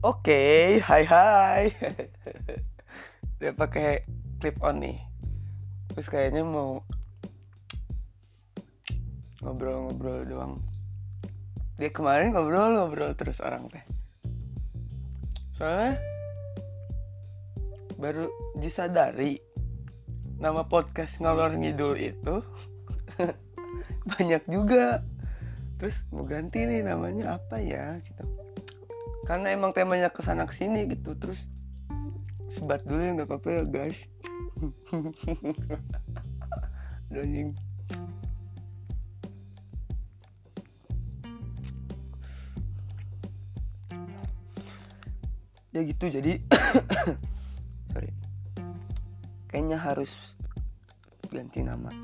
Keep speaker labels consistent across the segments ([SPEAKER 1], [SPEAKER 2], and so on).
[SPEAKER 1] Oke, hai hai. Dia pakai clip on nih. Terus kayaknya mau ngobrol-ngobrol doang. Dia kemarin ngobrol-ngobrol terus orang teh. Soalnya baru disadari nama podcast ngalor ngidul itu banyak juga. Terus mau ganti nih namanya apa ya? Gitu karena emang temanya ke sana ke sini gitu terus sebat dulu ya nggak apa-apa ya guys. Anjing. Ya gitu jadi sorry. Kayaknya harus ganti nama.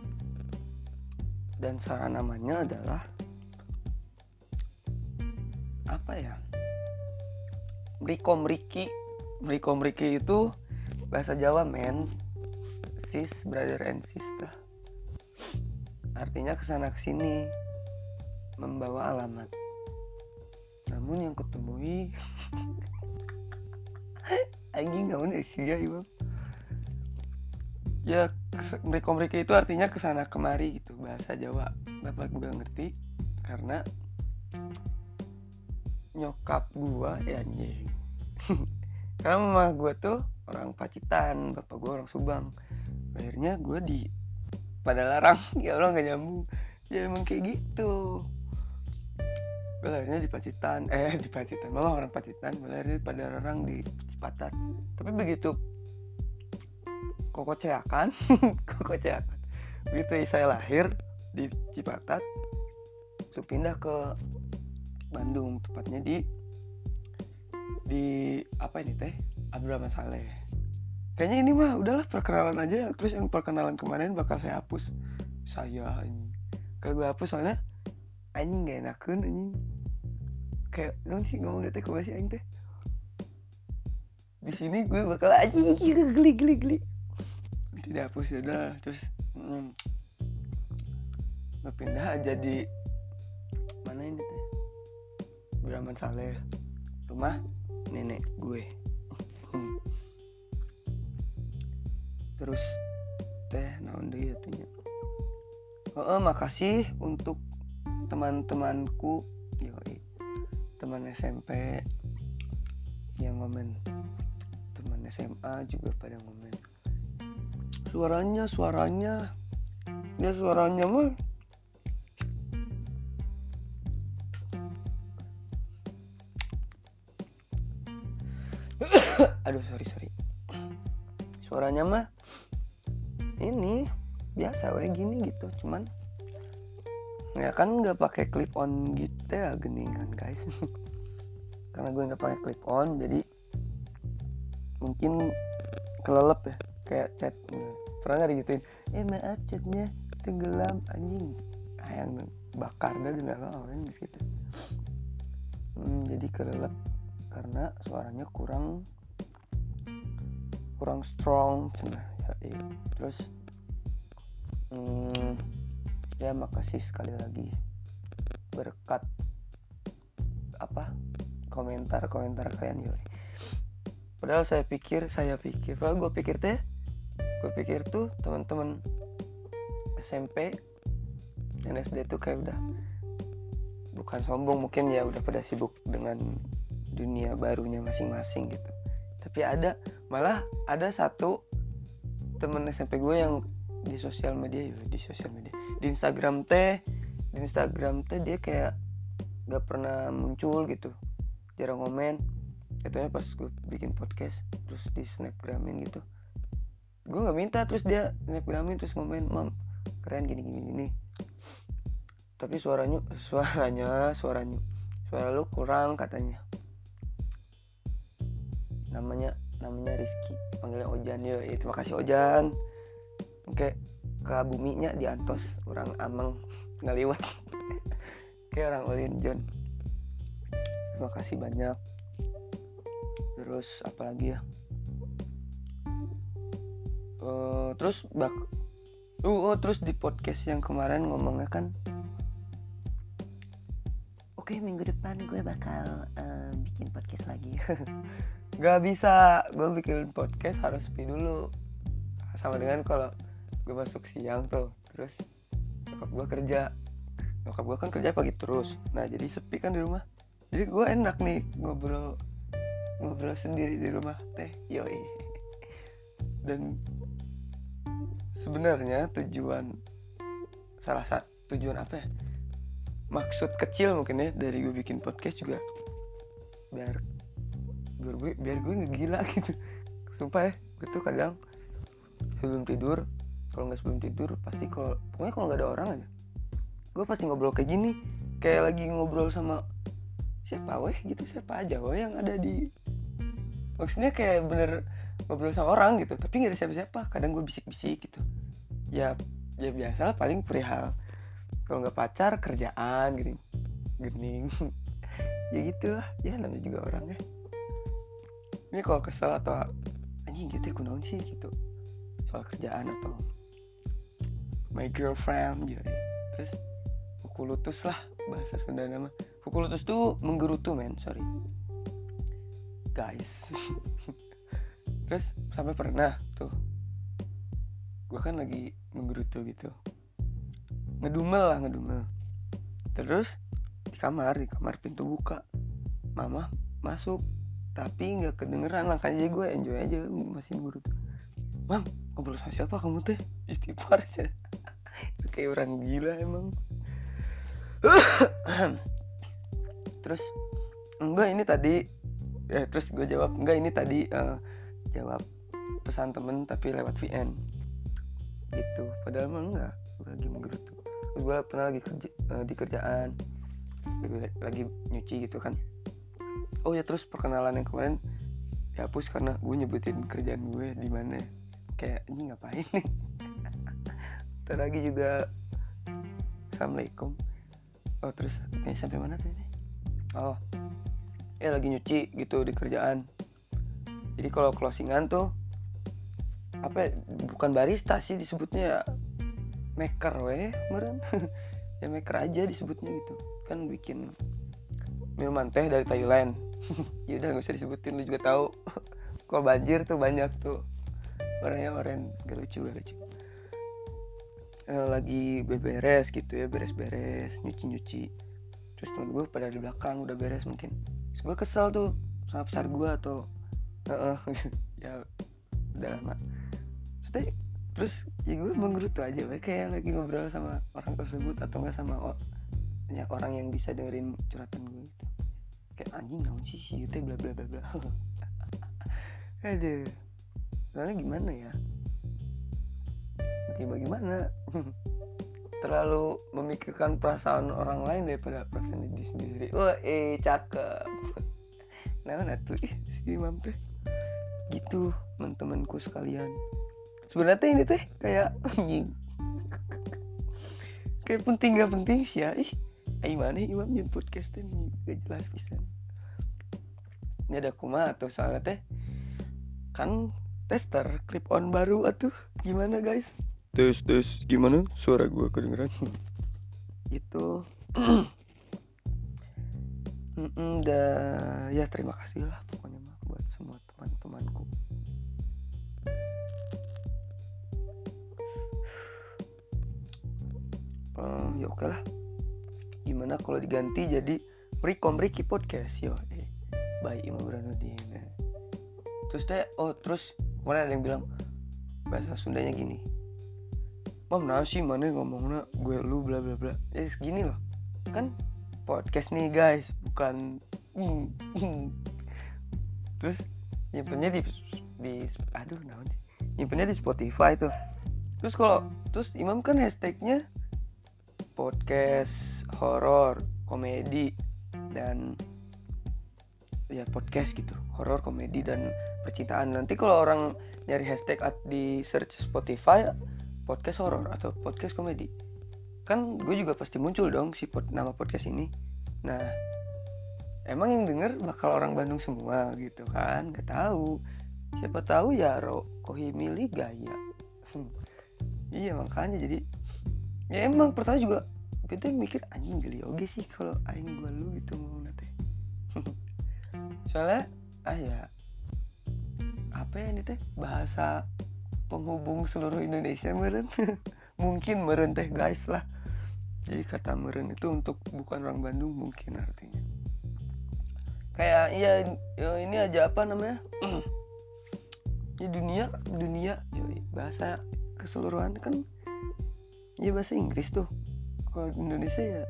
[SPEAKER 1] Dan saran namanya adalah apa ya Mriko Mriki Mriko Mriki itu bahasa Jawa men. Sis brother and sister. Artinya ke sana ke sini membawa alamat. Namun yang ketemui anjing namun ya ibu ya Mriko Mriki itu artinya ke sana kemari gitu bahasa Jawa. Bapak gue ngerti karena nyokap gua ya anjing. Karena mama gue tuh orang Pacitan bapak gue orang Subang. Akhirnya gue di pada larang ya Allah nggak nyambung. Ya emang kayak gitu. Gue di Pacitan eh di Pacitan mama orang Pacitan akhirnya pada larang di Cipatat. Tapi begitu koko ceakan koko ceakan begitu saya lahir di Cipatat itu pindah ke Bandung tepatnya di di apa ini teh? Abdurrahman Saleh. Kayaknya ini mah udahlah perkenalan aja. Terus yang perkenalan kemarin bakal saya hapus. Saya ini. Kalau gue hapus soalnya anjing gak enakan anjing. Kayak dong sih ngomong teh kok masih anjing teh? Di sini gue bakal anjing geli geli geli. Tidak hapus ya udah. Terus hmm, pindah jadi mana ini teh Abdurrahman Saleh. Rumah nenek gue. Terus teh naon deui atunya? Oh, makasih untuk teman-temanku yoi teman SMP yang ngomen. Teman SMA juga pada ngomen. Suaranya suaranya. Ya suaranya mah aduh sorry sorry. Suaranya mah ini biasa kayak gini gitu. Cuman ya kan nggak pakai clip on gitu ya geningan guys. Karena gue nggak pakai clip on jadi mungkin kelelep ya kayak chat. Pernah nggak digituin? Eh maaf chatnya tenggelam anjing. Ah, yang bakar dah di orang gitu hmm, jadi kelelep karena suaranya kurang kurang strong ya iya. terus hmm, ya makasih sekali lagi berkat apa komentar komentar kalian yoi padahal saya pikir saya pikir padahal gue pikir teh gue pikir tuh teman-teman SMP dan SD tuh kayak udah bukan sombong mungkin ya udah pada sibuk dengan dunia barunya masing-masing gitu tapi ada malah ada satu temen SMP gue yang di sosial media di sosial media. Di Instagram teh di Instagram teh dia kayak gak pernah muncul gitu. Jarang komen. Katanya pas gue bikin podcast terus di snapgramin gitu. Gue nggak minta terus dia snapgramin terus ngomen mam keren gini gini gini. Tapi suaranya suaranya suaranya suara lu kurang katanya. Namanya namanya Rizky panggilnya Ojan. Ya itu makasih Ojan. Oke ke buminya di Antos orang Ameng ngaliwat kayak orang Ulin John. Terima kasih banyak. Terus apa lagi ya? Uh, terus bak uh, oh terus di podcast yang kemarin ngomongnya kan oke minggu depan gue bakal uh, bikin podcast lagi Gak bisa. Gue bikin podcast harus sepi dulu. Sama dengan kalau gue masuk siang tuh terus nyokap gue kerja. Nyokap gue kan kerja pagi terus. Nah jadi sepi kan di rumah. Jadi gue enak nih ngobrol ngobrol sendiri di rumah teh yoi. Dan sebenarnya tujuan salah satu tujuan apa ya? Maksud kecil mungkin ya dari gue bikin podcast juga. Biar biar gue biar gue nggak gila gitu. Sumpah ya gue tuh kadang sebelum tidur kalau nggak sebelum tidur pasti kalau pokoknya kalau nggak ada orang aja gue pasti ngobrol kayak gini. Kayak lagi ngobrol sama siapa weh gitu siapa aja weh yang ada di maksudnya kayak bener ngobrol sama orang gitu tapi nggak ada siapa-siapa kadang gue bisik-bisik gitu. Ya ya biasa lah paling perihal kalau nggak pacar kerjaan gitu gening ya gitulah ya namanya juga orang ya ini kalau kesel atau anjing gitu ya kunaun sih gitu. Soal kerjaan atau my girlfriend gitu terus pukul lutus lah bahasa Sunda nama. Pukul lutus tuh menggerutu men sorry. Guys. Terus sampai pernah tuh gue kan lagi menggerutu gitu. Ngedumel lah ngedumel. Terus di kamar di kamar pintu buka. Mama masuk tapi nggak kedengeran makanya gue enjoy aja masih menggerutu mam ngobrol sama siapa kamu teh? Istighfar aja. Kayak orang gila emang. Terus enggak ini tadi eh terus gue jawab enggak ini tadi uh, jawab pesan temen tapi lewat VN gitu. Padahal mah enggak. Gue lagi menggerutu gue pernah lagi kerja uh, di kerjaan. Lagi nyuci gitu kan oh ya terus perkenalan yang kemarin dihapus karena gue nyebutin kerjaan gue di mana. Kayak ini ngapain nih? Ntar lagi juga Assalamualaikum. Oh terus ini sampai mana tadi? Oh Ya lagi nyuci gitu di kerjaan. Jadi kalau closingan tuh Apa ya, Bukan barista sih disebutnya. Ya Maker weh meren Ya maker aja disebutnya gitu. Kan bikin Minuman teh dari Thailand ya udah gak usah disebutin lu juga tahu. Kalau banjir tuh banyak tuh. Orangnya orang gak lucu gak lucu. Eh, lagi beberes gitu ya beres-beres nyuci-nyuci. Terus temen gue pada di belakang udah beres mungkin. Terus gue kesel tuh sama besar gue atau uh, ya udah lama. Terus, terus ya gue menggerutu aja kayak lagi ngobrol sama orang tersebut atau enggak sama ya, orang yang bisa dengerin curhatan gue gitu kayak anjing naon sih sih itu bla bla bla bla. Aduh soalnya gimana ya? Ya bagaimana terlalu memikirkan perasaan orang lain daripada perasaan diri sendiri. Wah eh cakep. Nah nah tuh? Ih si imam tuh gitu teman-temanku sekalian. Sebenarnya ini teh kayak anjing. Kayak penting gak penting sih ya? Ih ayo mana imam yang podcast ini gak jelas bisa ini ada kuma atau soalnya teh kan tester clip on baru atuh. Gimana guys? Tes tes gimana? Suara gue kedengeran. Itu mm dah. Ya terima kasih lah pokoknya mah buat semua teman-temanku. Uh, ya oke lah gimana kalau diganti jadi Rikom Riki Podcast? Yo eh, baik Imam Burhanuddin terus deh oh terus kemarin ada yang bilang bahasa Sundanya gini mam nasi mana ngomongnya gue lu bla bla bla? Ya segini loh. Kan podcast nih guys bukan terus nyimpennya di di aduh naon nyimpennya di Spotify tuh. Terus kalau terus Imam kan hashtagnya podcast horor komedi dan ya podcast gitu. Horor komedi dan percintaan. Nanti kalau orang nyari hashtag di search Spotify podcast horor atau podcast komedi kan gue juga pasti muncul dong si pod, nama podcast ini. Nah emang yang denger bakal orang Bandung semua gitu kan? Gak tahu. Siapa tahu ya ro kohimili gaya. Iya makanya jadi ya emang pertama juga gue tuh mikir anjing geli oge sih kalau aing gua lu gitu ngomong teh. Soalnya ah ya apa ya ini teh bahasa penghubung seluruh Indonesia meren mungkin meren teh guys lah. Jadi kata meren itu untuk bukan orang Bandung mungkin artinya. Kayak iya ya, ini aja apa namanya? Ya dunia dunia bahasa keseluruhan kan ya bahasa Inggris tuh kalau Indonesia ya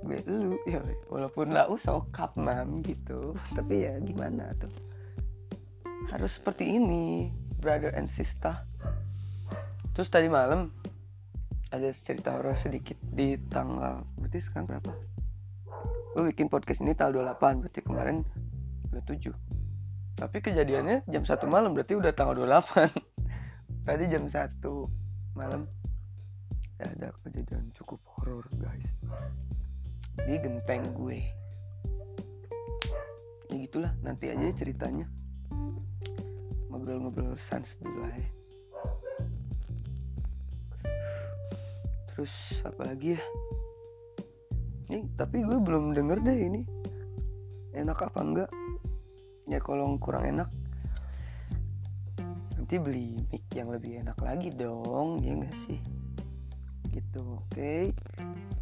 [SPEAKER 1] gue lu ya walaupun lau sokap mam gitu. Tapi ya gimana tuh? Harus seperti ini brother and sister. Terus tadi malam ada cerita horor sedikit di tanggal berarti sekarang berapa? Gue bikin podcast ini tanggal 28 berarti kemarin 27 tapi kejadiannya jam satu malam berarti udah tanggal 28 tadi jam satu malam ada kejadian cukup horor guys. Di genteng gue. Ya gitulah nanti aja ceritanya. Ngobrol-ngobrol sans dulu aja. Terus apa lagi ya? Ini tapi gue belum denger deh ini. Enak apa enggak? Ya kalau kurang enak nanti beli mic yang lebih enak lagi dong ya enggak sih gitu oke. Okay.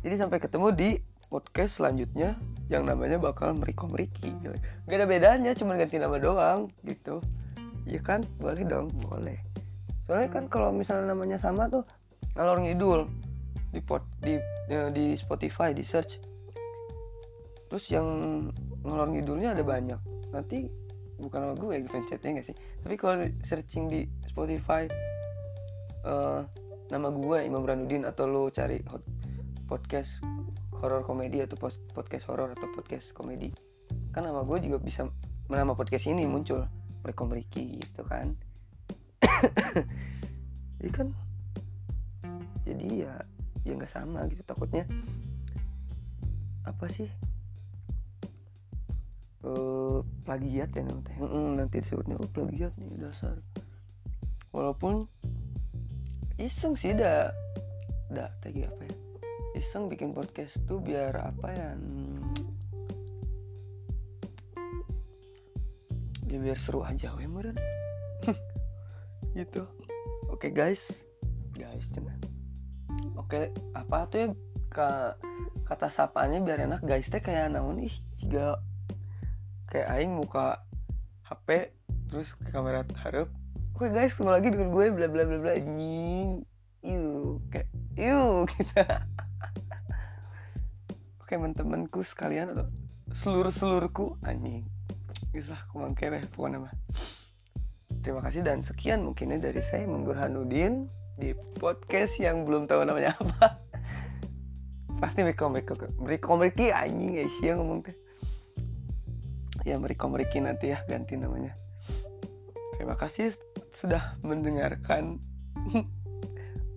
[SPEAKER 1] jadi sampai ketemu di podcast selanjutnya yang namanya bakal Meriko Meriki gak ada bedanya cuma ganti nama doang gitu. Ya kan? Boleh dong boleh. Soalnya kan kalau misalnya namanya sama tuh ngalor ngidul di pot di ya, di Spotify di search. Terus yang ngalor ngidulnya ada banyak. Nanti bukan nama gue gitu chatnya gak sih? Tapi kalau searching di Spotify uh, nama gue Imam Ranudin atau lo cari podcast horror komedi atau podcast horror atau podcast komedi. Kan nama gue juga bisa nama podcast ini muncul mereka meriki gitu kan. Jadi kan jadi ya ya nggak sama gitu. Takutnya apa sih? Uh, plagiat ya nanti. Hmm, nanti disebutnya oh plagiat nih dasar. Walaupun iseng sih dah dah tadi apa ya? Iseng bikin podcast tuh biar apa ya hmm, ya biar seru aja we meren. Gitu. Oke okay, guys. Guys cina. Oke okay, apa tuh ya? Kata sapaannya biar enak guys teh kayak naon? Ih juga kayak aing muka HP terus ke kamera harap oke guys ketemu lagi dengan gue bla bla bla bla anjing. Yuk kayak yuk gitu. Oke teman-temanku sekalian atau seluruh seluruhku anjing kisah kumang kere pokoknya mah. Terima kasih dan sekian mungkinnya dari saya Menggur Hanudin di podcast yang belum tahu namanya apa. Pasti mereka mereka mereka mereka anjing ya sih ngomong teh. Ya Meriko Meriki nanti ya ganti namanya. Terima kasih sudah mendengarkan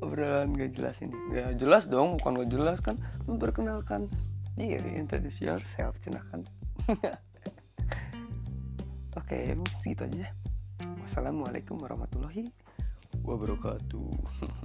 [SPEAKER 1] obrolan gak jelas ini. Gak jelas dong bukan gak jelas kan. Memperkenalkan diri introduce yourself cenakan oke segitu aja. Wassalamualaikum warahmatullahi wabarakatuh